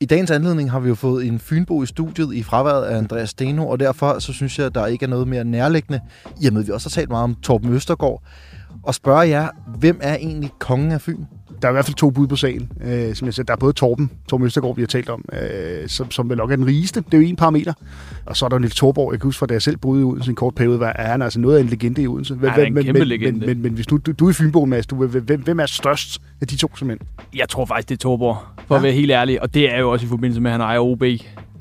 I dagens anledning har vi jo fået en Fynbo i studiet i fraværet af Andreas Steno, og derfor så synes jeg, at der ikke er noget mere nærliggende, i og med at vi også har talt meget om Torben Østergaard, og spørge jer, hvem er egentlig kongen af Fyn? Der er i hvert fald to bud på sagen. Øh, som jeg siger, der er både Torben, Torben Østergaard, vi har talt om, øh, som, som vel nok er den rigeste. Det er jo en parameter. Og så er der Niels Thorborg. Jeg kan huske, fra da jeg selv boede i Odense en kort periode, var er han altså noget af en legende i Odense. Han er en men, kæmpe men, legende. Men, men, men, hvis nu du, du er i Fynbo, Mads, du, hvem, hvem er størst af de to simpelthen? Jeg tror faktisk, det er Torborg, for. Ja. at være helt ærlig. Og det er jo også i forbindelse med, at han ejer OB.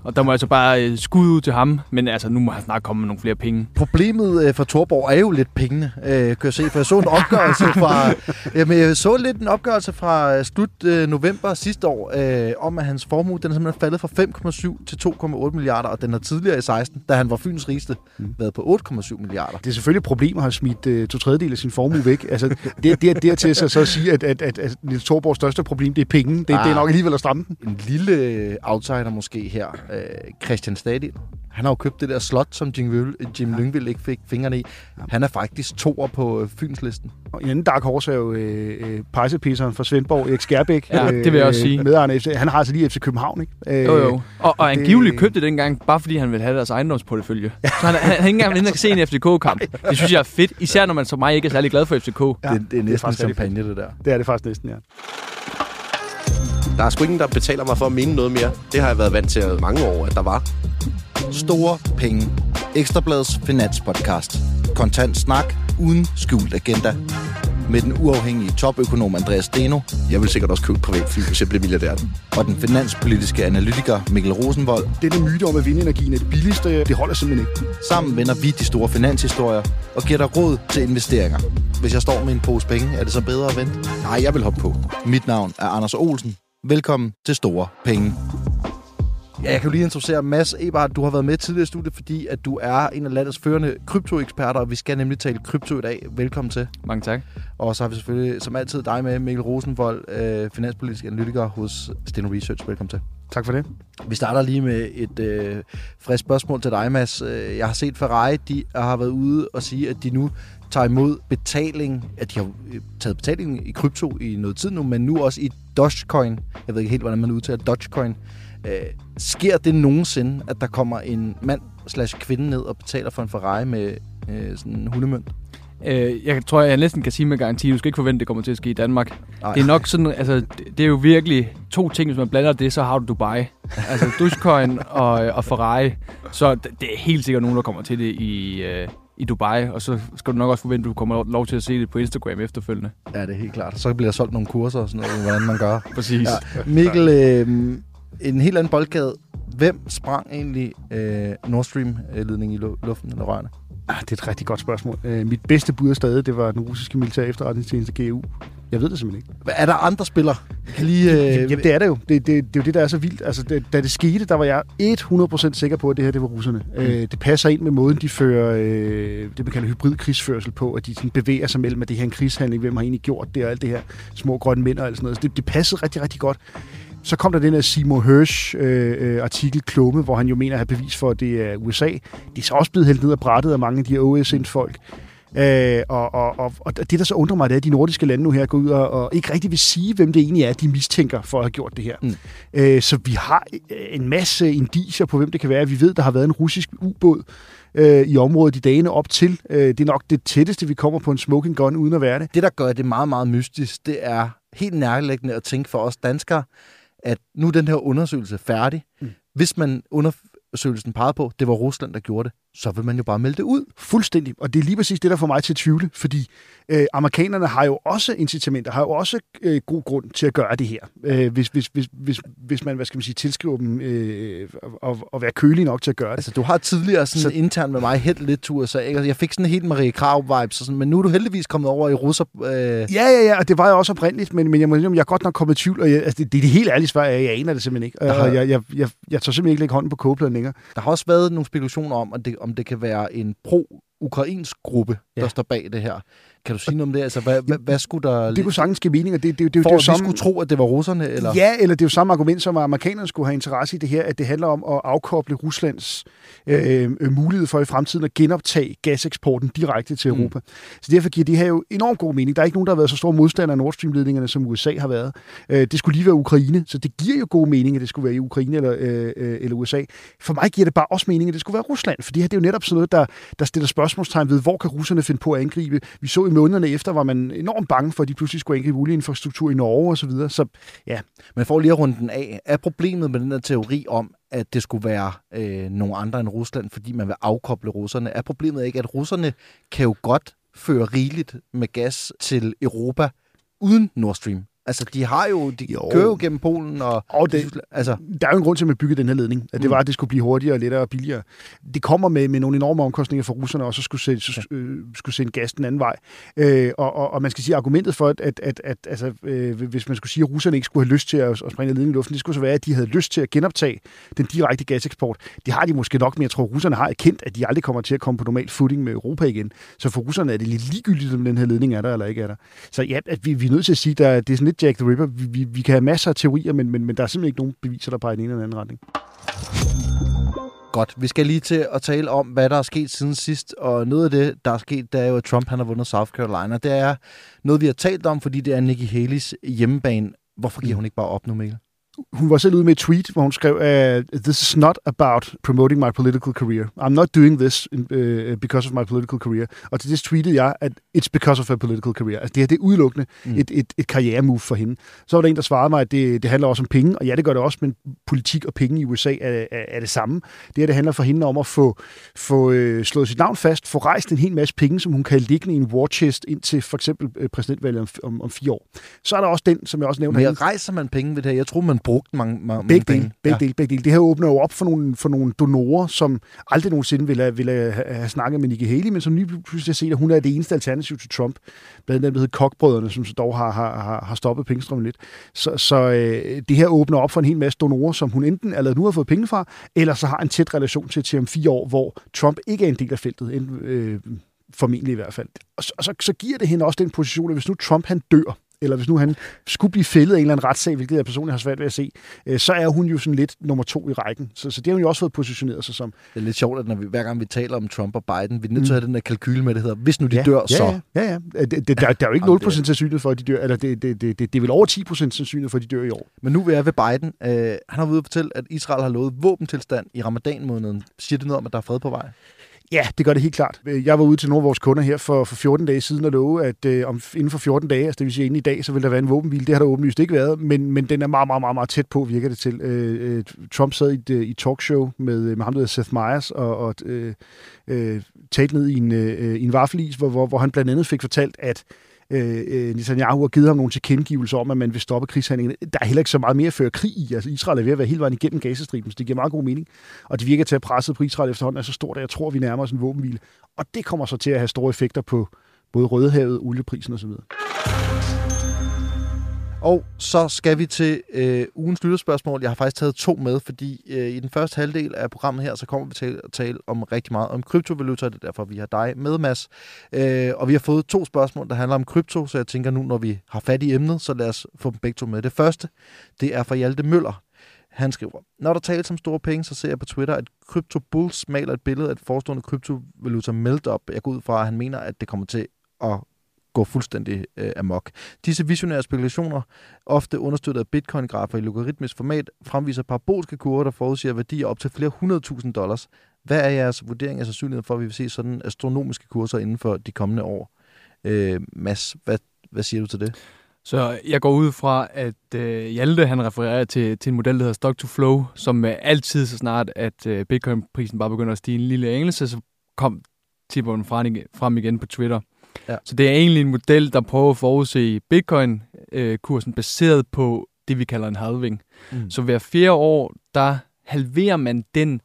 Og der må jeg så bare øh, skud ud til ham. Men altså, nu må han snart komme med nogle flere penge. Problemet øh, for Torborg er jo lidt pengene, øh, kan jeg se, for jeg så en opgørelse fra, jamen, jeg så lidt en opgørelse fra øh, slut øh, november sidste år, øh, om at hans formue, den er simpelthen faldet fra 5,7 til 2,8 milliarder, og den har tidligere i 16, da han var Fyns rigeste, Mm. været på 8,7 milliarder. Det er selvfølgelig et problem at have smidt øh, to tredjedel af sin formue væk. Altså, det, det er dertil så, så at sige, at, at, at, at Niels Thorborgs største problem, det er penge. Det, det er Ah. nok alligevel at stramme den. En lille outsider måske her, øh, Christian Stadil. Han har jo købt det der slot, som Jim, Vil, Jim Lyngvild ikke fik fingrene i. Han er faktisk toer på øh, Fynslisten. Og en anden dark horse er jo øh, øh, pejsepisseren fra Svendborg, Erik Skærbæk. Ja, det vil jeg også sige. Af FC. Han har altså lige FC København, ikke? Øh, Jo, jo. Og, og det- angiveligt købte det dengang, bare fordi han ville have deres ejendomsportefølje. Så han, han, han er ikke engang inde og se en FCK-kamp. Det synes jeg er fedt, især når man som mig ikke er særlig glad for FCK. Ja, det, det er det er næsten faktisk rigtig champagne, det der. Det er det faktisk næsten, ja. Der er sgu ingen, der betaler mig for at mene noget mere. Det har jeg været vant til i mange år, at der var. Store penge. Ekstrabladets finanspodcast. Kontant snak uden skjult agenda. Med den uafhængige topøkonom Andreas Steno Jeg vil sikkert også købe et privat fly, hvis jeg bliver milliardær. og den finanspolitiske analytiker Mikkel Rosenvold. Denne myte om, at vindenergien er det billigste, det holder simpelthen ikke. Sammen vender vi de store finanshistorier og giver dig råd til investeringer. Hvis jeg står med en pose penge, er det så bedre at vente? Nej, jeg vil hoppe på. Mit navn er Anders Olsen. Velkommen til Store Penge. Ja, jeg kan jo lige introducere Mads Eberhardt. Du har været med tidligere i studiet, fordi at du er en af landets førende kryptoeksperter, og vi skal nemlig tale krypto i dag. Velkommen til. Mange tak. Og så har vi selvfølgelig som altid dig med, Mikkel Rosenvold, øh, finanspolitisk analytiker hos Steno Research. Velkommen til. Tak for det. Vi starter lige med et øh, frisk spørgsmål til dig, Mads. Øh, Jeg har set Ferrari, de har været ude og sige, at de nu tager imod betaling, at de har øh, taget betaling i krypto i noget tid nu, men nu også i Dogecoin. Jeg ved ikke helt, hvordan man udtaler Dogecoin. Øh, sker det nogensinde, at der kommer en mand slash kvinde ned og betaler for en Ferrari med øh, sådan en hundemønt? Øh, jeg tror, jeg næsten kan sige med garanti, du skal ikke forvente, det kommer til at ske i Danmark. Nej. Det er nok sådan, altså, det- er jo virkelig to ting, hvis man blander det, så har du Dubai. Altså Dogecoin og, og Ferrari. Så det det er helt sikkert nogen, der kommer til det i, øh, i Dubai, og så skal du nok også forvente, at du kommer lov- til at se det på Instagram efterfølgende. Ja, det er helt klart. Så bliver der solgt nogle kurser og sådan noget, hvordan man gør. Præcis. Ja. Mikkel, øh, en helt anden boldgade. Hvem sprang egentlig øh, Nord Stream-ledning i lu- luften eller rørene? Ah, det er et rigtig godt spørgsmål. Øh, mit bedste bud er stadig, det var den russiske militær efterretningstjeneste GU. Jeg ved det simpelthen ikke. Er der andre spillere? Kan lige, øh, Jamen, det er det jo. Det, det, det er jo det, der er så vildt. Altså, det, da det skete, der var jeg 100% sikker på, at det her det var russerne. Mm. Øh, det passer ind med måden, de fører øh, det, man kalder hybridkrigsførsel på, at de sådan bevæger sig mellem, at det her er en krigshandling, hvem har egentlig gjort det, og alt det her små grønne mænd og alt sådan noget. Så det, det passede rigtig, rigtig godt. Så kom der den her Seymour Hersh øh, øh, artikel Klumme, hvor han jo mener at have bevis for, at det er USA. De er så også blevet hældt ned og brættet af mange af de her OSN-folk. Øh, og, og, og, og det, der så undrer mig, det er, at de nordiske lande nu her går ud og, og ikke rigtig vil sige, hvem det egentlig er, de mistænker for at have gjort det her. Mm. Øh, så vi har øh, en masse indicier på, hvem det kan være. Vi ved, der har været en russisk ubåd øh, i området i dagene op til. Øh, det er nok det tætteste, vi kommer på en smoking gun, uden at være det. det, der gør det meget, meget mystisk, det er helt nærliggende at tænke for os danskere, at nu er den her undersøgelse færdig. Mm. Hvis man undersøgelsen pegede på, det var Rusland, der gjorde det, så vil man jo bare melde det ud. Fuldstændig. Og det er lige præcis det, der får mig til at tvivle, fordi øh, amerikanerne har jo også incitamenter, har jo også øh, god grund til at gøre det her. Øh, hvis, hvis, hvis, hvis, hvis man, hvad skal man sige, tilskriver dem øh, at, at være kølige nok til at gøre det. Altså, du har tidligere sådan Så- internt med mig helt lidt tur, så ikke? Altså, jeg fik sådan en helt Marie Krav-vibes, sådan, men nu er du heldigvis kommet over i russer... Øh... Ja, ja, ja, og det var jeg også oprindeligt, men, men jeg må jeg er godt nok kommet i tvivl, og jeg, altså, det, det er det helt ærlige svar, jeg, jeg aner det simpelthen ikke. Har- Og jeg, jeg, jeg, jeg tør simpelthen ikke lægge hånden på kogepladen længere. Der har også været nogle spekulationer om, at det, om det kan være en pro ukrainsk gruppe, ja. der står bag det her. Kan du sige noget om det? Altså, hvad, hvad, hvad skulle der... Det kunne sagtens give mening, og det, det, det, det, for det er at vi samme, skulle tro, at det var russerne, eller? Ja, eller det er jo samme argument, som amerikanerne skulle have interesse i det her, at det handler om at afkoble Ruslands øh, øh, mulighed for i fremtiden at genoptage gaseksporten direkte til Mm. Europa. Så derfor giver det her jo enormt god mening. Der er ikke nogen, der har været så store modstandere af Nord Stream-ledningerne, som USA har været. Øh, det skulle lige være Ukraine, så det giver jo god mening, at det skulle være i Ukraine eller, øh, øh, eller USA. For mig giver det bare også mening, at det skulle være Rusland, for det her det er jo netop sådan noget, der, der stiller spørgsmålstegn ved, hvor kan russerne finde på at angribe. Vi så i månederne efter, var man enormt bange for, at de pludselig skulle angribe olieinfrastruktur i Norge osv. Så, videre. så ja, Men for lige at runde den af, er problemet med den der teori om, at det skulle være øh, nogle andre end Rusland, fordi man vil afkoble russerne, er problemet ikke, at russerne kan jo godt føre rigeligt med gas til Europa uden Nord Stream? Altså, de har jo, de Jo. kører jo gennem Polen og... Og det, Altså, der er jo en grund til, at man byggede den her ledning. At det Mm. var, at det skulle blive hurtigere, lettere og billigere. Det kommer med, med nogle enorme omkostninger for russerne, og så skulle sende, så, øh, skulle sende gas den anden vej. Øh, og, og, og, man skal sige, argumentet for, at, at, at, at altså, øh, hvis man skulle sige, at russerne ikke skulle have lyst til at, at springe ledningen i luften, det skulle så være, at de havde lyst til at genoptage den direkte gaseksport. Det har de måske nok, men jeg tror, at russerne har erkendt, at de aldrig kommer til at komme på normal footing med Europa igen. Så for russerne er det lidt ligegyldigt, om den her ledning er der eller ikke er der. Så ja, at vi, vi er nødt til at sige, at det er sådan lidt Jack the Ripper. Vi, vi, vi kan have masser af teorier, men, men, men der er simpelthen ikke nogen beviser, der peger i den ene eller anden retning. godt. Vi skal lige til at tale om, hvad der er sket siden sidst, og noget af det, der er sket, det er jo, at Trump han har vundet South Carolina. Det er noget, vi har talt om, fordi det er Nikki Haley's hjemmebane. Hvorfor giver hun ikke bare op nu, Mikkel? Hun var selv ude med et tweet, hvor hun skrev, uh, this is not about promoting my political career. I'm not doing this in, uh, because of my political career. Og til det tweetede jeg, at it's because of her political career. Altså det her, det er udelukkende Mm. et, et, et karrieremove for hende. Så var der en, der svarede mig, at det, det handler også om penge, og ja, det gør det også, men politik og penge i USA er, er, er det samme. Det her, det handler for hende om at få, få øh, slået sit navn fast, få rejst en hel masse penge, som hun kan liggende i en war chest indtil for eksempel øh, præsidentvalget om, om, om fire år. Så er der også den, som jeg også nævnte Men herinde. rejser man penge ved det her? Jeg tror, man brugte mange, mange Begge penge. dele, begge, ja. dele, begge dele. Det her åbner jo op for nogle, for nogle donorer, som aldrig nogensinde ville, have- ville have, snakket med Nikki Haley, men som lige pludselig har set, at hun er det eneste alternativ til Trump. Blandt andet hedder Koch-brødrene, som så dog har, har, har, har stoppet pengestrømmen lidt. Så, så øh, det her åbner op for en hel masse donorer, som hun enten allerede nu har fået penge fra, eller så har en tæt relation til til om fire år, hvor Trump ikke er en del af feltet. Enten, øh, formentlig i hvert fald. Og så, og så, så giver det hende også den position, at hvis nu Trump han dør, eller hvis nu han skulle blive fældet af en eller anden retssag, hvilket jeg personligt har svært ved at se, øh, så er hun jo sådan lidt nummer to i rækken. Så, så det har hun jo også fået positioneret sig som. Det er lidt sjovt, at når vi, hver gang vi taler om Trump og Biden, vi er nødt til at have den der kalkyl med, det hedder, hvis nu de ja, dør, ja, så... Ja, ja, ja. Det, det, der, der er jo ikke Jamen, 0% sandsynlighed for, at de dør, eller det, det, det, det, det er vel over 10% sandsynlighed for, at de dør i år. Men nu vil jeg ved Biden. Øh, han har ude at fortælle, at Israel har lovet våbentilstand i ramadan-måneden. Siger det noget om, at der er fred på vej? Ja, det gør det helt klart. Øh, jeg var ude til nogle af vores kunder her for, for 14 dage siden og love, at øh, om, inden for 14 dage, altså det vil sige inden i dag, så vil der være en våbenhvile. Det har der åbenlyst ikke været, men, men den er meget, meget, meget, meget tæt på, virker det til. Øh, øh Trump sad i et, øh, i talkshow med, med ham, der hedder Seth Meyers, og, og øh, øh, talte ned i en, øh, i en vaffelis, hvor, hvor, hvor han blandt andet fik fortalt, at Øh, øh, Netanyahu har givet ham nogle tilkendegivelser om, at man vil stoppe krigshandlingerne. Der er heller ikke så meget mere at føre krig i. Altså, Israel er ved at være hele vejen igennem Gazastriben, så det giver meget god mening. Og det virker til at presset på Israel efterhånden er så stort, at jeg tror, at vi nærmer os en våbenhvile. Og det kommer så til at have store effekter på både Rødehavet, olieprisen osv. Og så skal vi til øh, ugens lytterspørgsmål. Jeg har faktisk taget to med, fordi øh, i den første halvdel af programmet her, så kommer vi til at tale om rigtig meget om kryptovaluta. Det er derfor, vi har dig med, Mads. Øh, og vi har fået to spørgsmål, der handler om krypto, så jeg tænker nu, når vi har fat i emnet, så lad os få dem begge to med. Det første, det er fra Hjalte Møller. Han skriver, når der tales om store penge, så ser jeg på Twitter, at Crypto Bulls maler et billede af et forestående kryptovaluta meltup. Jeg går ud fra, at han mener, at det kommer til at gå fuldstændig øh, amok. Disse visionære spekulationer, ofte understøttet af bitcoin-grafer i logaritmisk format, fremviser parabolske kurver, der forudsiger værdier op til flere hundredtusind dollars. Hvad er jeres vurdering af sandsynligheden for, at vi vil se sådan astronomiske kurser inden for de kommende år? Øh, Mads, hvad, hvad siger du til det? Så jeg går ud fra, at øh, Hjalte han refererer til, til en model, der hedder Stock to Flow, som øh, altid så snart, at øh, bitcoin-prisen bare begynder at stige en lille engelse, så kom tipperen frem igen på Twitter. Ja. Så det er egentlig en model, der prøver at forudse bitcoin-kursen baseret på det, vi kalder en halving. Mm. Så hver fjerde år, der halverer man den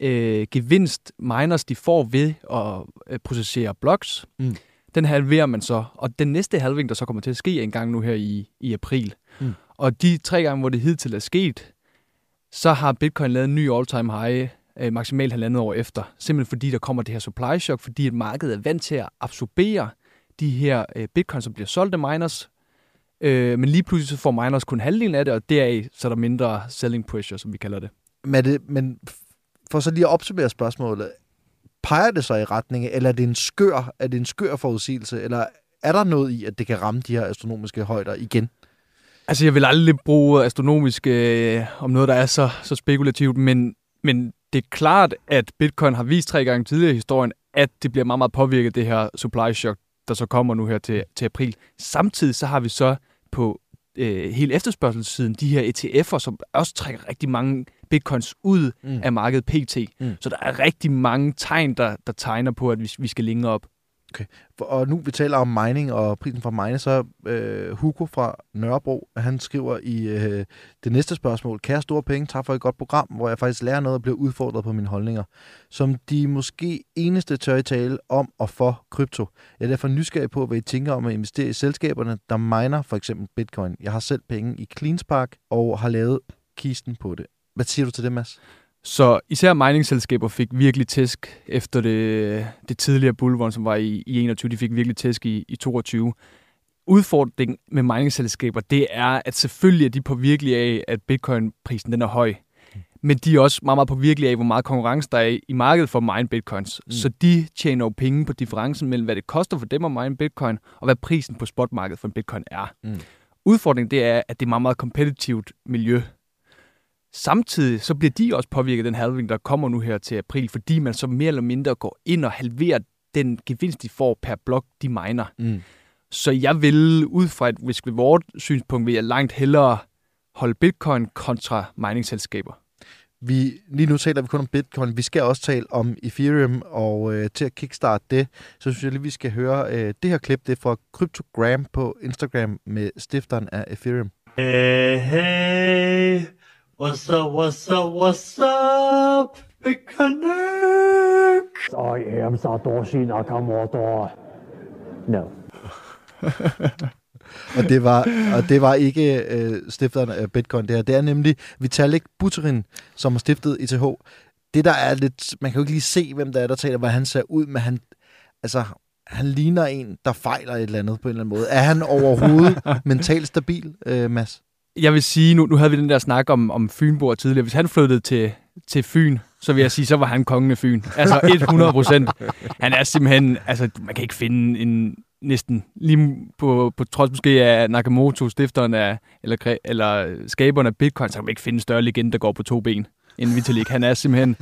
øh, gevinst, miners de får ved at øh, processere blocks. Mm. Den halverer man så. Og den næste halving, der så kommer til at ske en gang nu her i, i april. Mm. Og de tre gange, hvor det hidtil er sket, så har Bitcoin lavet en ny all-time high øh, maksimalt halvandet år efter. Simpelthen fordi der kommer det her supply shock, fordi et marked er vant til at absorbere de her øh, bitcoins, som bliver solgt af miners, øh, men lige pludselig så får miners kun halvdelen af det, og deraf så er der mindre selling pressure, som vi kalder det. Men, det, men for så lige at opsummere spørgsmålet, peger det så i retning, eller er det en skør, er det en skør forudsigelse, eller er der noget i, at det kan ramme de her astronomiske højder igen? Altså, jeg vil aldrig bruge astronomisk øh, om noget, der er så, så spekulativt, men, men det er klart, at bitcoin har vist tre gange tidligere i historien, at det bliver meget, meget påvirket, det her supply shock, der så kommer nu her til, til april. Samtidig så har vi så på øh, hele efterspørgselssiden de her ETF'er, som også trækker rigtig mange bitcoins ud mm. af markedet PT. Mm. Så der er rigtig mange tegn, der, der tegner på, at vi, vi skal længere op. Okay. Og nu vi taler om mining og prisen for mining, så øh, Hugo fra Nørrebro, han skriver i øh, det næste spørgsmål, kære store penge, tak for et godt program, hvor jeg faktisk lærer noget og bliver udfordret på mine holdninger. Som de måske eneste tør i tale om og for krypto. Jeg er derfor nysgerrig på, hvad I tænker om at investere i selskaberne, der miner for eksempel bitcoin. Jeg har selv penge i Cleanspark og har lavet kisten på det. Hvad siger du til det, Mads? Så især mining-selskaber fik virkelig tæsk efter det, det tidligere bullrun, som var i, i 21. De fik virkelig tæsk i, i 22. Udfordringen med mining-selskaber, det er, at selvfølgelig er de påvirkelige af, at bitcoin-prisen den er høj. Men de er også meget, meget påvirkelige af, hvor meget konkurrence der er i markedet for mine bitcoins. Mm. Så de tjener jo penge på differencen mellem, hvad det koster for dem at mine bitcoin, og hvad prisen på spotmarkedet for en bitcoin er. Mm. Udfordringen det er, at det er meget, meget kompetitivt miljø. Samtidig så bliver de også påvirket af den halving, der kommer nu her til april, fordi man så mere eller mindre går ind og halverer den gevinst, de får per blok, de miner. Mm. Så jeg vil, ud fra et risk reward synspunkt, vil jeg langt hellere holde bitcoin kontra mining-selskaber. Vi, lige nu taler vi kun om bitcoin. Vi skal også tale om Ethereum, og øh, til at kickstarte det, så synes jeg lige, vi skal høre øh, det her klip. Det er fra Cryptogram på Instagram med stifteren af Ethereum. Hey, hey. What's up, what's up, what's up? Big Connect! I am Satoshi Nakamoto. No. og, det var, og det var ikke øh, stifteren af Bitcoin, det her. Det er nemlig Vitalik Buterin, som har stiftet ETH. Det der er lidt... Man kan jo ikke lige se, hvem der er, der taler, hvad han ser ud, men han... Altså, han ligner en, der fejler et eller andet på en eller anden måde. Er han overhovedet mentalt stabil, øh, Mads? Jeg vil sige, nu, nu havde vi den der snak om, om Fynborg tidligere. Hvis han flyttede til, til Fyn, så vil jeg sige, så var han kongen af Fyn. Altså 100 procent. Han er simpelthen, altså man kan ikke finde en næsten, lige på, på trods måske af Nakamoto, stifteren af, eller, eller skaberen af Bitcoin, så kan man ikke finde en større legende, der går på to ben end Vitalik. Han er simpelthen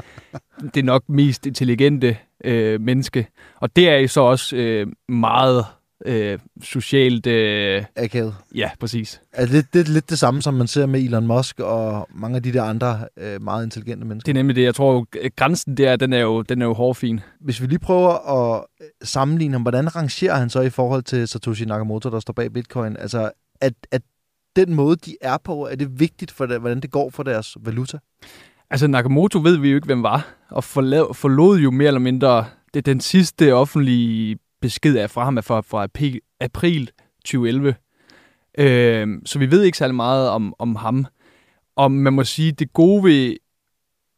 det nok mest intelligente øh, menneske. Og det er så også øh, meget øh, socialt... Øh, Akavet. Ja, præcis. Er det, det er lidt det samme, som man ser med Elon Musk og mange af de der andre øh, meget intelligente mennesker? Det er nemlig det. Jeg tror, grænsen der, den er jo, den er jo hårfin. Hvis vi lige prøver at øh, sammenligne ham, hvordan rangerer han så i forhold til Satoshi Nakamoto, der står bag Bitcoin? Altså, at, at den måde, de er på, er det vigtigt for hvordan det går for deres valuta? Altså, Nakamoto ved vi jo ikke, hvem var, og forlod jo mere eller mindre det den sidste offentlige besked af fra ham er fra, fra april 2011. Øh, så vi ved ikke særlig meget om, om ham. Og man må sige, det gode ved,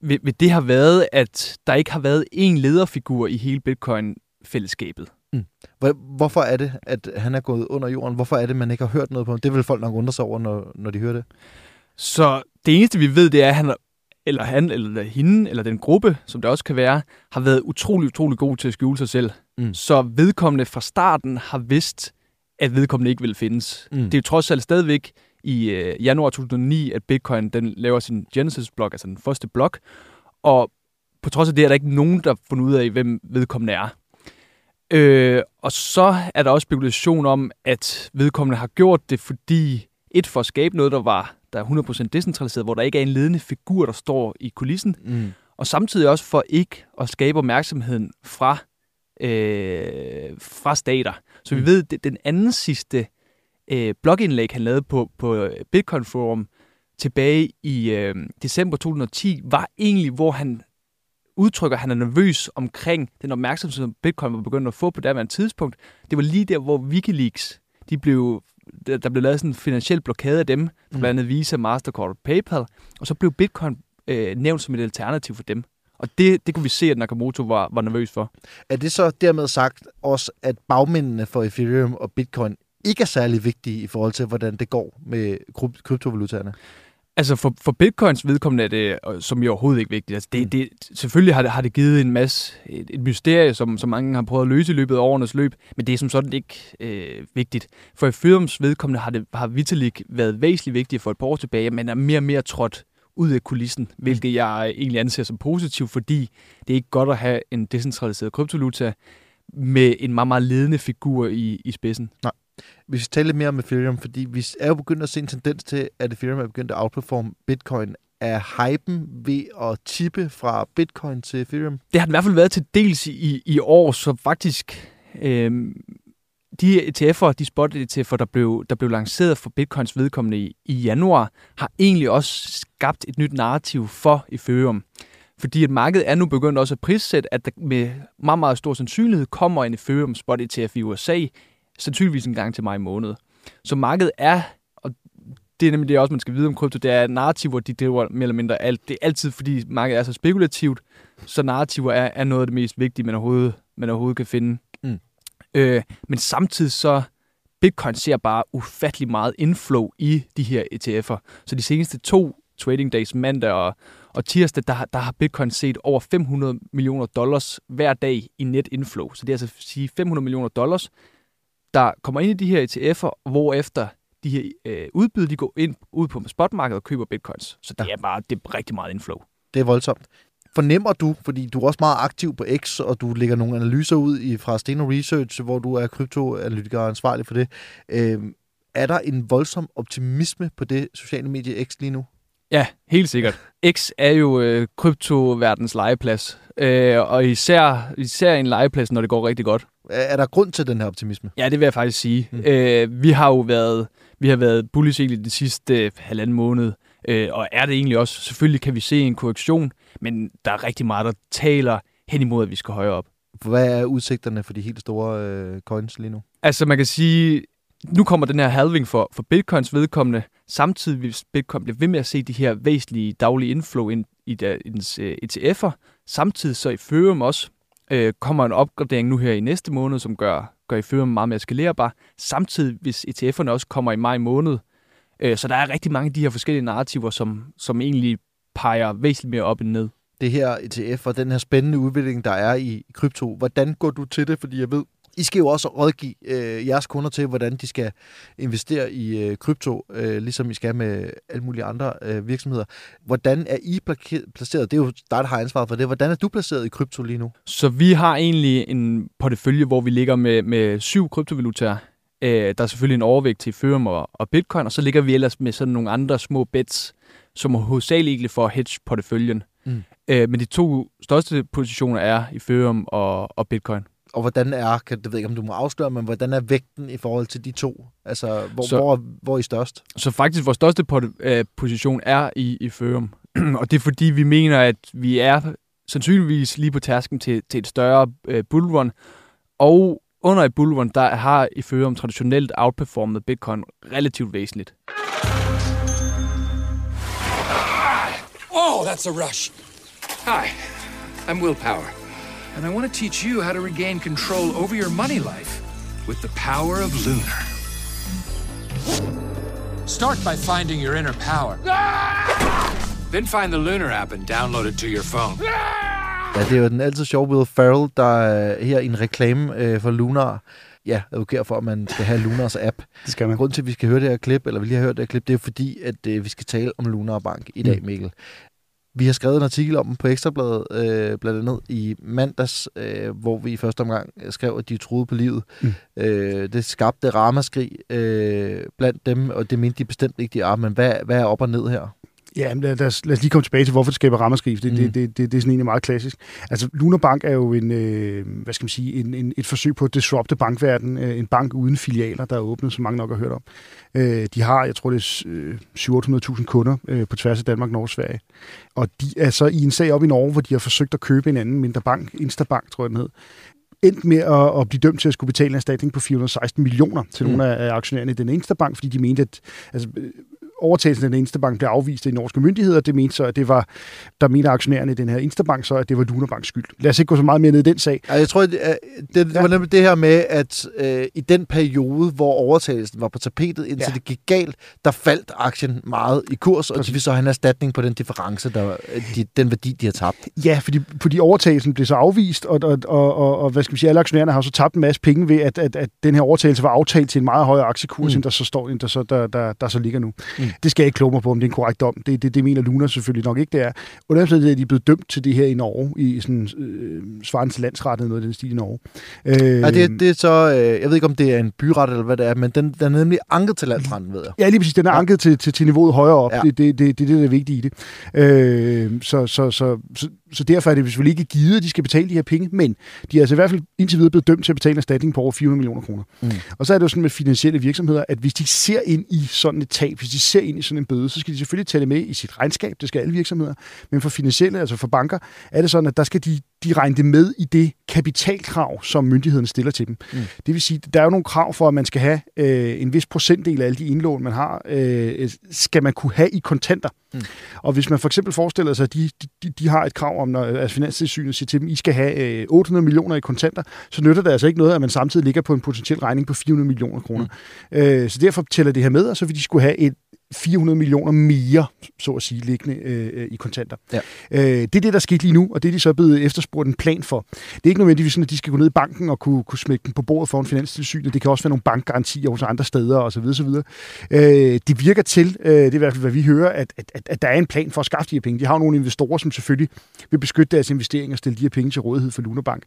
ved, ved det har været, at der ikke har været én lederfigur i hele Bitcoin-fællesskabet. Mm. Hvorfor er det, at han er gået under jorden? Hvorfor er det, man ikke har hørt noget på ham? Det vil folk nok undre sig over, når, når de hører det. Så det eneste, vi ved, det er, at han eller han, eller hende, eller den gruppe, som det også kan være, har været utrolig, utrolig god til at skjule sig selv. Mm. Så vedkommende fra starten har vidst, at vedkommende ikke vil findes. Mm. Det er jo trods alt stadigvæk i øh, januar 2009, at Bitcoin den laver sin Genesis-blok, altså den første blok, og på trods af det er der ikke nogen, der har fundet ud af, hvem vedkommende er. Øh, og så er der også spekulation om, at vedkommende har gjort det, fordi et for at skabe noget, der var der er 100% decentraliseret, hvor der ikke er en ledende figur, der står i kulissen, mm. og samtidig også for ikke at skabe opmærksomheden fra, øh, fra stater. Så mm. vi ved, at den anden sidste øh, blogindlæg, han lavede på, på Bitcoin Forum tilbage i øh, december 2010, var egentlig, hvor han udtrykker, at han er nervøs omkring den opmærksomhed, som Bitcoin var begyndt at få på det tidspunkt. Det var lige der, hvor Wikileaks de blev der, der blev lavet sådan en finansiel blokade af dem, mm. blandt andet Visa, Mastercard og PayPal, og så blev Bitcoin øh, nævnt som et alternativ for dem. Og det, det kunne vi se, at Nakamoto var, var nervøs for. Er det så dermed sagt også, at bagmændene for Ethereum og Bitcoin ikke er særlig vigtige i forhold til, hvordan det går med kryp- kryptovalutaerne? Altså for, for bitcoins vedkommende er det, øh, som jo overhovedet ikke vigtigt. Altså Mm. det, det, selvfølgelig har det, har det givet en masse, et, et mysterie, som, som mange har prøvet at løse i løbet af årenes løb, men det er som sådan ikke øh, vigtigt. For Ethereums vedkommende har det har Vitalik været væsentligt vigtigt for et par år tilbage, men er mere og mere trådt ud af kulissen, hvilket jeg egentlig anser som positivt, fordi det er ikke godt at have en decentraliseret kryptovaluta med en meget, meget ledende figur i, i spidsen. Vi skal tale lidt mere om Ethereum, fordi vi er jo begyndt at se en tendens til, at Ethereum er begyndt at outperforme Bitcoin. Er hypen ved at tippe fra Bitcoin til Ethereum? Det har den i hvert fald været til dels i, i år, så faktisk øh, de ETF'er, de spot ETF'er, der blev, der blev lanceret for Bitcoins vedkommende i, i januar, har egentlig også skabt et nyt narrativ for Ethereum. Fordi at markedet er nu begyndt også at prissætte, at der med meget, meget stor sandsynlighed kommer en Ethereum spot ETF i USA, sandsynligvis en gang til maj måned. Så markedet er, og det er nemlig det også, man skal vide om krypto, det er narrativer, de driver mere eller mindre alt. Det er altid, fordi markedet er så spekulativt, så narrativer er, er noget af det mest vigtige, man overhovedet, man overhovedet kan finde. Øh, men samtidig så, Bitcoin ser bare ufattelig meget inflow i de her ETF'er. Så de seneste to trading days, mandag og, og tirsdag, der, har- der har Bitcoin set over 500 millioner dollars hver dag i net inflow. Så det er altså at sige 500 millioner dollars, der kommer ind i de her ETF'er, hvorefter de her øh, udbydere, de går ind ud på spotmarkedet og køber bitcoins. Så det Ja. er bare det er rigtig meget inflow. Det er voldsomt. Fornemmer du, fordi du er også meget aktiv på X, og du lægger nogle analyser ud i, fra Steno Research, hvor du er kryptoanalytiker og ansvarlig for det. Øh, er der en voldsom optimisme på det sociale medie X lige nu? Ja, helt sikkert. X er jo øh, kryptoverdens legeplads, øh, og især, især en legeplads, når det går rigtig godt. Er, er der grund til den her optimisme? Ja, det vil jeg faktisk sige. Mm. Øh, vi har jo været, vi har været bullish egentlig de sidste øh, halvanden måned, øh, og er det egentlig også. Selvfølgelig kan vi se en korrektion, men der er rigtig meget, der taler hen imod, at vi skal højere op. Hvad er udsigterne for de helt store øh, coins lige nu? Altså man kan sige, nu kommer den her halving for, for bitcoins vedkommende, samtidig vil bitcoin blive ved med at se de her væsentlige daglige inflow ind i dens øh, ETF'er. Samtidig så i Ethereum også øh, kommer en opgradering nu her i næste måned, som gør, gør Ethereum meget mere skalerbar. Samtidig hvis ETF'erne også kommer i maj måned. Øh, så der er rigtig mange af de her forskellige narrativer, som, som egentlig peger væsentligt mere op end ned. Det her ETF og den her spændende udvikling, der er i, krypto, hvordan går du til det? Fordi jeg ved, I skal jo også rådgive øh, jeres kunder til, hvordan de skal investere i øh, krypto, øh, ligesom I skal med alle mulige andre øh, virksomheder. Hvordan er I placeret? Det er jo dig, der har ansvaret for det. Hvordan er du placeret i krypto lige nu? Så vi har egentlig en portefølje, hvor vi ligger med, med syv kryptovalutaer. Øh, der er selvfølgelig en overvægt til Ethereum og, og Bitcoin, og så ligger vi ellers med sådan nogle andre små bets, som er hovedsageligt egentlig for at hedge porteføljen. Mm. Øh, men de to største positioner er Ethereum og, og Bitcoin. Og hvordan er, kan, det ved ikke, om du må afsløre, men hvordan er vægten i forhold til de to? Altså, hvor, Så- hvor, hvor er I størst? Så faktisk vores største øh, position er i Ethereum. og det er fordi, vi mener, at vi er sandsynligvis lige på tasken til, til et større øh, bullrun. Og under et bullrun, der har Ethereum traditionelt outperformet Bitcoin relativt væsentligt. Oh, that's a rush. Hi, I'm Willpower, and I want to teach you how to regain control over your money life with the power of Lunar. Start by finding your inner power. Then find the Lunar app and download it to your phone. Ah! Ja, det er jo den altid sjove Will Ferrell, der er her i en reklame øh, for Lunar. Ja, advokerer for, at man skal have Lunars app. Det skal man. Grunden til, at vi skal høre det her klip, eller vi lige har hørt det her klip, det er fordi, at øh, vi skal tale om Lunar Bank i dag, Mm. Mikkel. Vi har skrevet en artikel om dem på Ekstrabladet, øh, blandt andet i mandags, øh, hvor vi i første omgang skrev, at de troede på livet. Mm. Øh, det skabte ramaskrig øh, blandt dem, og det mente de bestemt ikke, de er. Men hvad, hvad er op og ned her? Ja, men lad, lad, os, lad os lige komme tilbage til, hvorfor det skaber ramaskrig. Det, Mm. det, det, det, det er sådan egentlig meget klassisk. Altså, Lunar Bank er jo en, øh, hvad skal man sige, en, en, et forsøg på at disrupte bankverdenen. Øh, en bank uden filialer, der er åbnet, som mange nok har hørt om. Øh, de har, jeg tror, det er øh, 700.000 kunder øh, på tværs af Danmark, Norge og Sverige. Og de er så i en sag op i Norge, hvor de har forsøgt at købe en anden mindre bank, Instabank, tror jeg den hed endt med at, at blive dømt til at skulle betale en erstatning på 416 millioner til Mm. nogle af, aktionærerne i den Instabank, fordi de mente, at altså, overtagelsen af den Instabank blev afvist af de norske myndigheder. Det mente så, at det var, der mener aktionærerne i den her Instabank så, at det var Lunabanks skyld. Lad os ikke gå så meget mere ned i den sag. Ja, jeg tror, det, er- det, det Ja. var nemlig det her med, at øh, i den periode, hvor overtagelsen var på tapetet, indtil Ja. det gik galt, der faldt aktien meget i kurs, og Præcis. de vil så have en erstatning på den difference, der, de, den værdi, de har tabt. Ja, fordi, fordi overtagelsen blev så afvist, og, og, og, og, og hvad skal vi sige, alle aktionærerne har så tabt en masse penge ved, at, at, at den her overtagelse var aftalt til en meget højere aktiekurs. Mm. end der så står, end der, så, der, der, der så ligger nu. Mm. Det skal jeg ikke kloge mig på, om det er en korrekt dom. Det, det, det mener Luna selvfølgelig nok ikke, det er. Under er de blevet dømt til det her i Norge, i sådan øh, svarende til landsrettet, noget af den stil i Norge. Øh, Ja, det, det er så, øh, jeg ved ikke, om det er en byret eller hvad det er, men den, den er nemlig anket til landsretten, ved jeg. Ja, lige præcis. Den er Ja. anket til, til, til niveauet højere op. Ja. Ja. Det, det, det, det er det, der er vigtigt i det. Øh, så, så, så, så, så derfor er det selvfølgelig ikke givet, at de skal betale de her penge, men de er altså i hvert fald indtil videre blevet dømt til at betale en erstatning på over 400 millioner kroner. Mm. Og så er det jo sådan med finansielle virksomheder, at hvis de ser ind i sådan et tab, hvis de ser ind i sådan en bøde, så skal de selvfølgelig tage det med i sit regnskab. Det skal alle virksomheder. Men for finansielle, altså for banker, er det sådan, at der skal de, de regne det med i det kapitalkrav, som myndigheden stiller til dem. Mm. Det vil sige, der er jo nogle krav for, at man skal have øh, en vis procentdel af alle de indlån, man har, øh, skal man kunne have i kontanter. Mm. Og hvis man for eksempel forestiller sig, at de, de, de har et krav om, når altså Finanstilsynet siger til dem, I skal have øh, 800 millioner i kontanter, så nytter det altså ikke noget, at man samtidig ligger på en potentiel regning på 400 millioner kroner. Mm. Øh, så derfor tæller det her med, og så vil de skulle have et 400 millioner mere, så at sige, liggende øh, i kontanter. Ja. Øh, det er det, der skete lige nu, og det er de så blevet efterspurgt en plan for. Det er ikke nødvendigvis sådan, at de skal gå ned i banken og kunne, kunne smække den på bordet for en finanstilsyn, det kan også være nogle bankgarantier hos andre steder osv. osv. Øh, det virker til, øh, det er i hvert fald, hvad vi hører, at, at, at, at der er en plan for at skaffe de her penge. De har jo nogle investorer, som selvfølgelig vil beskytte deres investeringer og stille de her penge til rådighed for Lunabank.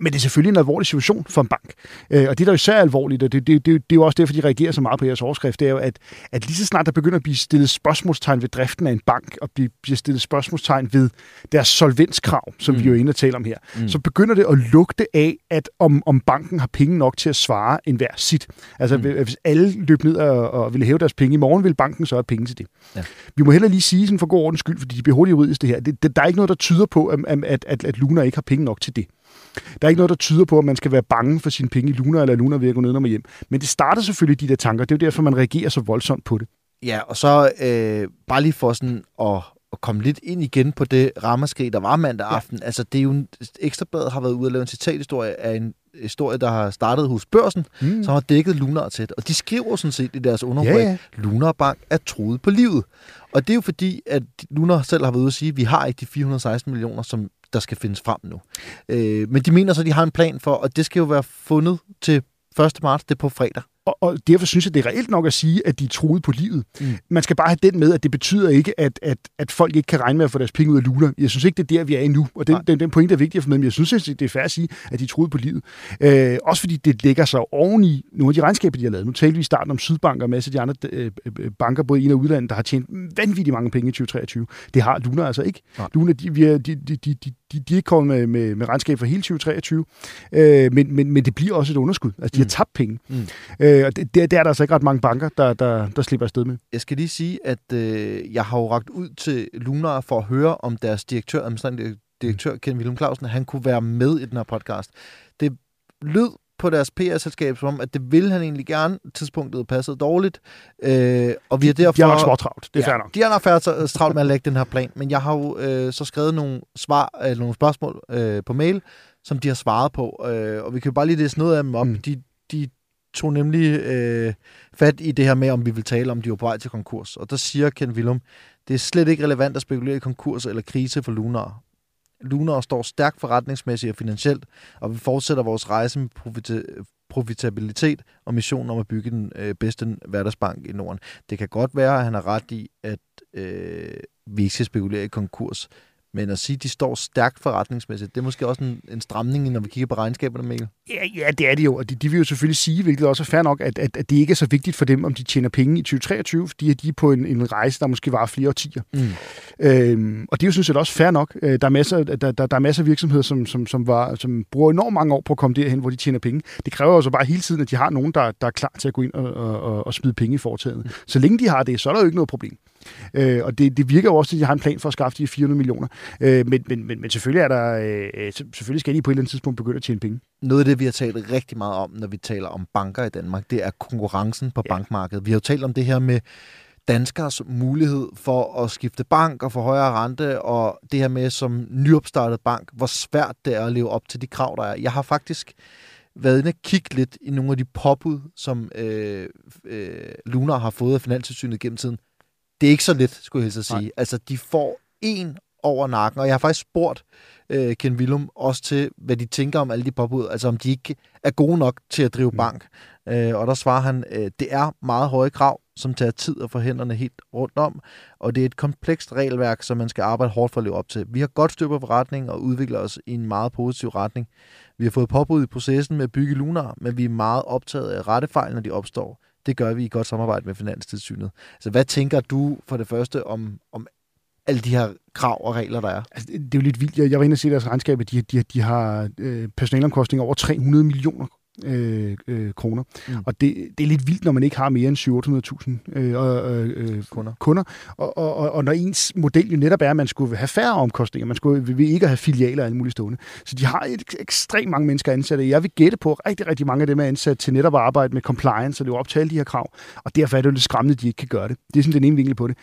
Men det er selvfølgelig en alvorlig situation for en bank. Øh, og det, der er især alvorligt, og det, det, det, det er jo også derfor, de reagerer så meget på jeres overskrift, det er jo, at, at lige så snart der begynder at blive stillet spørgsmålstegn ved driften af en bank, og blive, bliver stillet spørgsmålstegn ved deres solvenskrav, som mm. vi jo er inde og tale om her, mm. så begynder det at lugte af, at om, om banken har penge nok til at svare enhver sit. Altså, mm. hvis alle løb ned og, og ville hæve deres penge i morgen, vil banken så have penge til det. Ja. Vi må heller lige sige, sådan for god ordens skyld, fordi de bliver hurtigt juridisk det her, det, det, der er ikke noget, der tyder på, at, at, at, at Luna ikke har penge nok til det. Der er ikke noget, der tyder på, at man skal være bange for sine penge i Luna, eller Luna ved at gå ned og hjem. Men det starter selvfølgelig de der tanker. Det er jo derfor, man reagerer så voldsomt på det. Ja, og så øh, bare lige for sådan at, at komme lidt ind igen på det ramaskrig, der var mandag Ja. aften. Altså, det er jo en, Ekstrabladet har været ude og lave en citathistorie af en historie, der har startet hos børsen, mm. som har dækket Lunar tæt. Og de skriver sådan set i deres Ja, ja, ja. ja. Lunar Bank er troet på livet. Og det er jo fordi, at Lunar selv har været ude at sige, at vi har ikke de 416 millioner, som der skal findes frem nu. Øh, men de mener så, at de har en plan for, og det skal jo være fundet til 1. marts, det er på fredag. Og, og derfor synes jeg, det er reelt nok at sige, at de er truet på livet. Mm. Man skal bare have den med, at det betyder ikke, at, at, at folk ikke kan regne med at få deres penge ud af Luna. Jeg synes ikke, det er der, vi er endnu. Og den, Nej. den, den pointe er vigtig at få med, men jeg synes, det er fair at sige, at de er truet på livet. Øh, også fordi det lægger sig oven i nogle af de regnskaber, de har lavet. Nu talte vi i starten om Sydbank og en masse af de andre øh, øh, banker, både i og udlandet, der har tjent vanvittigt mange penge i 2023. Det har Luna altså ikke. Nej. Luna, de, vi er, de, de, de, de, de, er ikke kommet med, med, med regnskab for hele 2023, øh, men, men, men det bliver også et underskud. Altså, de har Mm. tabt penge. Mm. Øh, og det, det, det er der altså ikke ret mange banker, der, der, der slipper afsted med. Jeg skal lige sige, at øh, jeg har jo ragt ud til Lunar for at høre, om deres direktør, administrerende direktør, Ken Willem Clausen, han kunne være med i den her podcast. Det lød på deres PR-selskab som om, at det ville han egentlig gerne. Tidspunktet passede dårligt. Øh, og vi har derfor... De har nok småtravlt, det er nok. De har nok færdigt travlt med at lægge den her plan, men jeg har jo øh, så skrevet nogle svar, eller nogle spørgsmål øh, på mail, som de har svaret på, øh, og vi kan jo bare lige læse noget af dem op. Mm. De, de tog nemlig øh, fat i det her med, om vi vil tale om, de var på vej til konkurs. Og der siger Ken Willum, det er slet ikke relevant at spekulere i konkurs eller krise for Lunar. Lunar står stærkt forretningsmæssigt og finansielt, og vi fortsætter vores rejse med profita- profitabilitet og missionen om at bygge den øh, bedste hverdagsbank i Norden. Det kan godt være, at han har ret i, at øh, vi ikke skal spekulere i konkurs, men at sige, at de står stærkt forretningsmæssigt, det er måske også en, en stramning, når vi kigger på regnskaberne, Mikkel. Ja, ja, det er det jo, og de, de vil jo selvfølgelig sige, hvilket også er fair nok, at, at, at det ikke er så vigtigt for dem, om de tjener penge i 2023, fordi de er på en, en rejse, der måske var flere årtier. Mm. Øhm, og det er jo sådan set også fair nok. Øh, Der er masser, der, der, der er masser af virksomheder, som, som, som, var, som bruger enormt mange år på at komme derhen, hvor de tjener penge. Det kræver jo så bare hele tiden, at de har nogen, der, der er klar til at gå ind og, og, og, og smide penge i foretaget. Så længe de har det, så er der jo ikke noget problem. Øh, og det, det virker jo også, at de har en plan for at skaffe de her 400 millioner. Øh, men, men, men, men selvfølgelig, er der, øh, så- selvfølgelig skal de på et eller andet tidspunkt begynde at tjene penge. Noget af det, vi har talt rigtig meget om, når vi taler om banker i Danmark, det er konkurrencen på Ja. ja. bankmarkedet. Vi har jo talt om det her med danskers mulighed for at skifte bank og få højere rente, og det her med som nyopstartet bank, hvor svært det er at leve op til de krav, der er. Jeg har faktisk været inde og kigge lidt i nogle af de påbud, som øh, øh, Lunar har fået af Finanstilsynet gennem tiden. Det er ikke så let, skulle jeg helst sige. Nej. Altså, de får en over nakken, og jeg har faktisk spurgt øh, Ken Willum også til, hvad de tænker om alle de påbud, altså om de ikke er gode nok til at drive Mm. bank. Øh, og der svarer han, øh, det er meget høje krav, som tager tid at få hænderne helt rundt om, og det er et komplekst regelværk, som man skal arbejde hårdt for at leve op til. Vi har godt styr på forretningen og udvikler os i en meget positiv retning. Vi har fået påbud i processen med at bygge Lunar, men vi er meget optaget af rettefejl, når de opstår. Det gør vi i godt samarbejde med Finanstilsynet. Så hvad tænker du for det første om, om alle de her krav og regler, der er? Altså, det det er jo lidt vildt. Jeg, jeg var inde og se deres regnskab, at de, de, de har øh, personalomkostninger over 300 millioner øh, øh, kroner. Mm. Og det, det er lidt vildt, når man ikke har mere end 700.000 øh, øh, øh, Kunder. kunder. Og, og, og, og når ens model jo netop er, at man skulle have færre omkostninger, man skulle vil ikke have filialer og alle mulige stående. Så de har et ekstremt mange mennesker ansatte. Jeg vil gætte på, at rigtig, rigtig mange af dem er ansat til netop at arbejde med compliance og leve op til alle de her krav. Og derfor er det jo lidt skræmmende, at de ikke kan gøre det. Det er sådan den ene vinkel på det.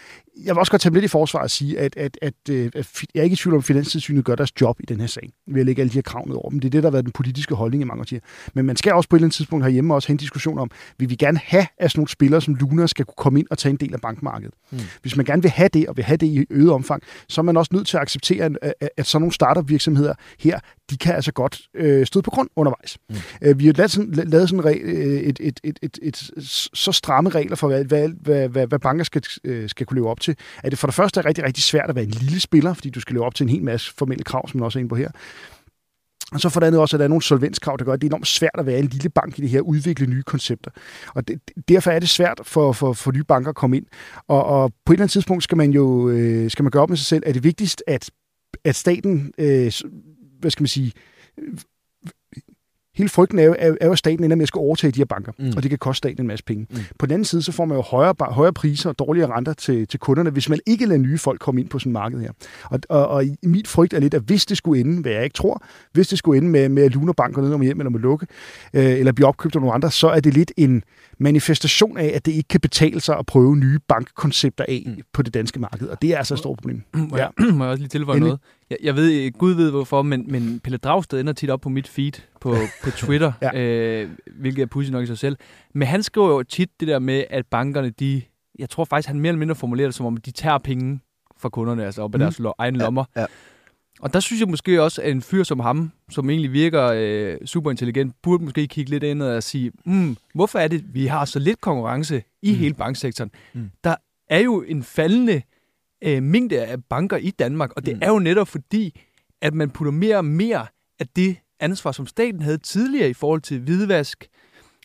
Jeg vil også godt tage lidt i forsvar og sige, at, at, at, øh, at fi- jeg er ikke i tvivl om, at Finanstilsynet gør deres job i den her sag. Ved at lægge alle de her krav ned over dem. Det er det, der har været den politiske holdning i mange årtier. Men man skal også på et eller andet tidspunkt herhjemme også have en diskussion om, vil vi gerne have, at sådan nogle spillere som Luna skal kunne komme ind og tage en del af bankmarkedet. Mm. Hvis man gerne vil have det, og vil have det i øget omfang, så er man også nødt til at acceptere, at, sådan nogle startup-virksomheder her, de kan altså godt øh, støde på grund undervejs. Mm. Øh, vi har lavet sådan, lavet sådan øh, et, et, et, et, et, så stramme regler for, hvad, hvad, hvad, hvad, hvad banker skal, øh, skal kunne leve op til. At det for det første er rigtig, rigtig svært at være en lille spiller, fordi du skal leve op til en hel masse formelle krav, som man også er inde på her. Og så for det andet også, at der er nogle solvenskrav, der gør, at det er enormt svært at være en lille bank i det her udvikle nye koncepter. Og det, derfor er det svært for, for, for nye banker at komme ind. Og, og på et eller andet tidspunkt skal man jo øh, skal man gøre op med sig selv, er det vigtigst, at, at staten, øh, hvad skal man sige, hele frygten er jo, er, er jo, at staten ender med at skulle overtage de her banker, Mm. og det kan koste staten en masse penge. Mm. På den anden side, så får man jo højere, højere priser og dårligere renter til, til kunderne, hvis man ikke lader nye folk komme ind på sådan et marked her. Og, og, og mit frygt er lidt, at hvis det skulle ende, hvad jeg ikke tror, hvis det skulle ende med, med at Luna Bank går ned om hjem eller med lukke, øh, eller blive opkøbt af nogle andre, så er det lidt en manifestation af, at det ikke kan betale sig at prøve nye bankkoncepter af Mm. mm. på det danske marked, og det er altså et stort problem. Må, jeg, må jeg også lige tilføje Endelig. noget? Jeg, jeg ved, Gud ved hvorfor, men, men Pelle Dragsted ender tit op på mit feed på, på Twitter, Ja. ja. øh, hvilket er pudsigt nok i sig selv. Men han skriver jo tit det der med, at bankerne, de, jeg tror faktisk, han mere eller mindre formulerer det som om, de tager penge fra kunderne, altså op af Mm. deres lo- egne Ja, lommer. ja. Og der synes jeg måske også, at en fyr som ham, som egentlig virker øh, super intelligent, burde måske kigge lidt ind og sige, mm, hvorfor er det, vi har så lidt konkurrence i Mm. hele banksektoren? Mm. Der er jo en faldende øh, mængde af banker i Danmark, og det Mm. er jo netop fordi, at man putter mere og mere af det ansvar, som staten havde tidligere i forhold til hvidvask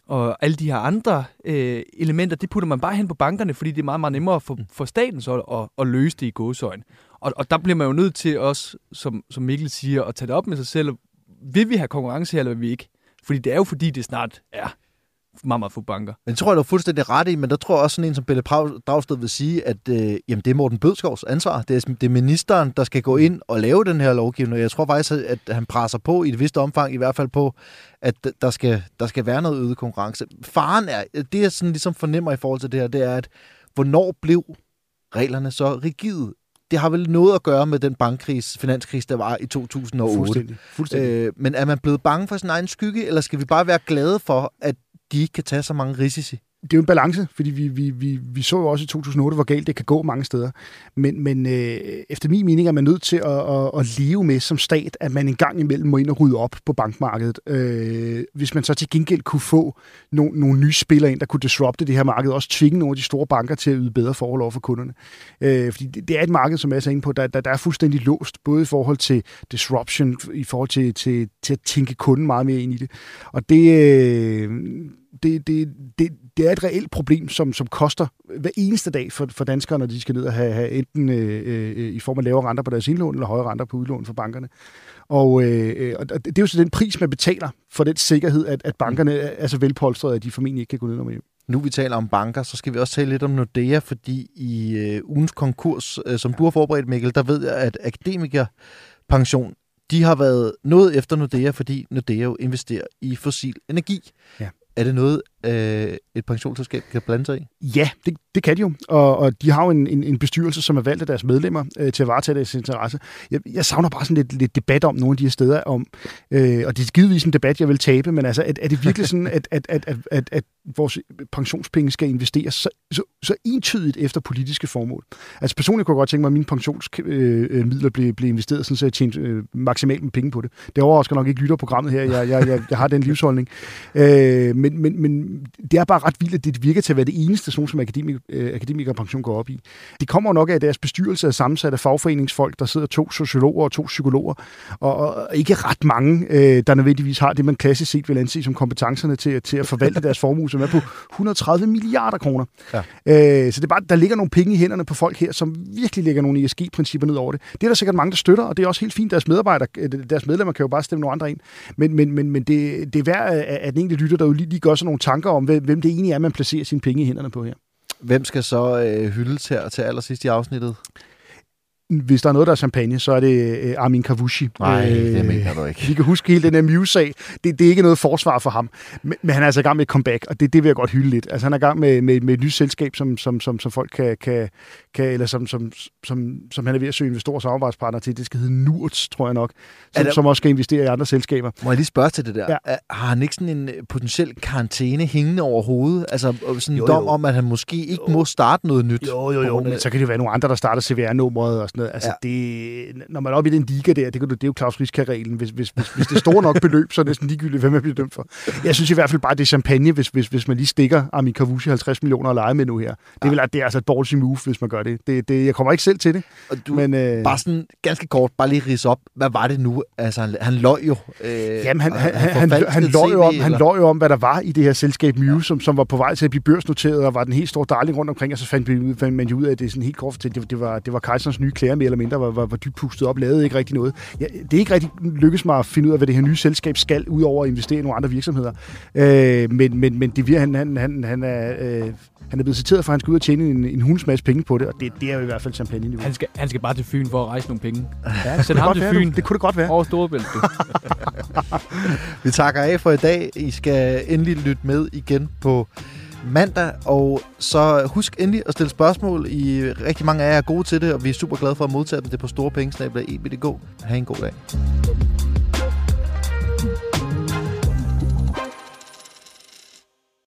og alle de her andre øh, elementer, det putter man bare hen på bankerne, fordi det er meget, meget nemmere for, for staten så at, at løse det i gåsøjne. Og, og der bliver man jo nødt til også, som, som Mikkel siger, at tage det op med sig selv. Vil vi have konkurrence her, eller vil vi ikke? Fordi det er jo fordi, det snart er meget, meget få banker. Men det tror jeg, du er fuldstændig ret i, men der tror jeg også sådan en som Pelle Dragsted vil sige, at øh, jamen, det er Morten Bødskovs ansvar. Det er, det er ministeren, der skal gå ind og lave den her lovgivning. Jeg tror faktisk, at han presser på i et vist omfang, i hvert fald på, at der skal, der skal være noget øget konkurrence. Faren er, det jeg sådan ligesom fornemmer i forhold til det her, det er, at hvornår blev reglerne så rigide? Det har vel noget at gøre med den bankkris, finanskris, der var i 2008. Fuldstændig. Fuldstændig. Øh, men er man blevet bange for sin egen skygge, eller skal vi bare være glade for, at de ikke kan tage så mange risici? Det er jo en balance, fordi vi, vi, vi, vi så jo også i 2008, hvor galt det kan gå mange steder. Men, men øh, efter min mening er man nødt til at, at, at leve med som stat, at man en gang imellem må ind og rydde op på bankmarkedet. Øh, hvis man så til gengæld kunne få no, nogle nye spillere ind, der kunne disrupte det her marked, også tvinge nogle af de store banker til at yde bedre forhold over for kunderne. Øh, fordi det, det er et marked, som jeg er så inde på, der, der, der er fuldstændig låst, både i forhold til disruption, i forhold til, til, til at tænke kunden meget mere ind i det. Og det... Øh, det, det, det, det er et reelt problem, som, som koster hver eneste dag for, for danskere, når de skal ned og have, have enten øh, øh, i form af lavere renter på deres indlån, eller højere renter på udlån for bankerne. Og, øh, og det er jo så den pris, man betaler for den sikkerhed, at, at bankerne er så velpolstrede, at de formentlig ikke kan gå ned og hjem. Nu vi taler om banker, så skal vi også tale lidt om Nordea, fordi i øh, ugens konkurs, øh, som du har forberedt, Mikkel, der ved jeg, at akademikerpension, de har været noget efter Nordea, fordi Nordea jo investerer i fossil energi. Ja. Er det noget, øh, et pensionsselskab kan blande sig i? Ja, det, det kan de jo, og, og de har jo en, en, en bestyrelse, som er valgt af deres medlemmer øh, til at varetage deres interesse. Jeg, jeg savner bare sådan lidt, lidt debat om nogle af de her steder, om, øh, og det er givetvis en debat, jeg vil tabe, men altså, er, er det virkelig sådan, at, at, at, at, at, at vores pensionspenge skal investeres så, så, så entydigt efter politiske formål? Altså personligt kunne jeg godt tænke mig, at mine pensionsmidler blev, blev investeret, sådan, så jeg tjente øh, maksimalt med penge på det. Det overrasker nok ikke lytterprogrammet her, jeg, jeg, jeg, jeg har den livsholdning. Øh, men, men, men det er bare ret vildt, at det virker til at være det eneste, sådan som akademik, øh, akademikerpension går op i. Det kommer nok af, at deres bestyrelse er sammensat af fagforeningsfolk, der sidder to sociologer og to psykologer, og, og ikke ret mange, øh, der nødvendigvis har det, man klassisk set vil anse som kompetencerne til, til at forvalte deres formue, som er på 130 milliarder kroner. Ja. Øh, så det er bare, der ligger nogle penge i hænderne på folk her, som virkelig lægger nogle ESG-principper ned over det. Det er der sikkert mange, der støtter, og det er også helt fint. Deres medarbejdere, øh, deres medlemmer kan jo bare stemme nogle andre ind. Men, men, men, men det, det er værd, at den enkelte lytter derude lige, lige gør sig nogle tanker om, hvem det egentlig er, man placerer sine penge i hænderne på her. Hvem skal så øh, hyldes her til allersidst i afsnittet? Hvis der er noget, der er champagne, så er det øh, Armin Kavushi. Nej, øh, det mener du ikke. Vi kan huske hele den her Muse-sag. Det, det er ikke noget forsvar for ham. Men, men han er altså i gang med et comeback, og det, det vil jeg godt hylde lidt. Altså han er i gang med, med, med et nyt selskab, som, som, som, som folk kan, kan, kan eller som, som, som, som han er ved at søge investorer og samarbejdspartnere til. Det skal hedde Nurts, tror jeg nok, som, der, som også skal investere i andre selskaber. Må jeg lige spørge til det der? Ja. Har han ikke sådan en øh, potentiel karantæne hængende over hovedet? Altså sådan en dom om, at han måske ikke jo. må starte noget nyt? Jo, jo, jo, men så kan det være nogle andre, der starter CVR-nummeret og sådan noget. Altså, ja. det, når man er oppe i den liga der, det, kan du, det er jo Claus Riska-reglen. Hvis, hvis, hvis, hvis det er store nok beløb, så er det næsten ligegyldigt, hvem man bliver dømt for. Jeg synes i hvert fald bare, det er champagne, hvis, hvis, hvis man lige stikker Armin Kavushi 50 millioner at lege med nu her. Det, ja. vil, det er altså et ballsy move, hvis man gør det. det, det jeg kommer ikke selv til det. Og du, men, øh, bare sådan ganske kort, bare lige rise op. Hvad var det nu? Altså, han, han løg jo. Øh, Jamen, han, han, han, han, han, løg jo om, han løg jo om, hvad der var i det her selskab Muse, ja. som, som var på vej til at blive børsnoteret, og var den helt store darling rundt omkring, og så fandt, man jo ud af, at det er sådan helt kort til, det, det var, det var Kajsons nye klæder mere eller mindre, var, var, var dybt pustet op, lavede ikke rigtig noget. Ja, det er ikke rigtig lykkedes mig at finde ud af, hvad det her nye selskab skal, ud over at investere i nogle andre virksomheder. Øh, men, men, men det, han, han, han, han er... Øh, han er blevet citeret for, at han skal ud og tjene en, en hunds masse penge på det, og det, det er jo i hvert fald champagne niveau. Han skal, han skal bare til Fyn for at rejse nogle penge. Ja, det, ham til være, Fyn. det kunne det godt være. Over Storebælt, du. Vi takker af for i dag. I skal endelig lytte med igen på mandag, og så husk endelig at stille spørgsmål. I rigtig mange af jer er gode til det, og vi er super glade for at modtage dem. Det er på storepengesnabla.eb.dk. Ha' en god dag.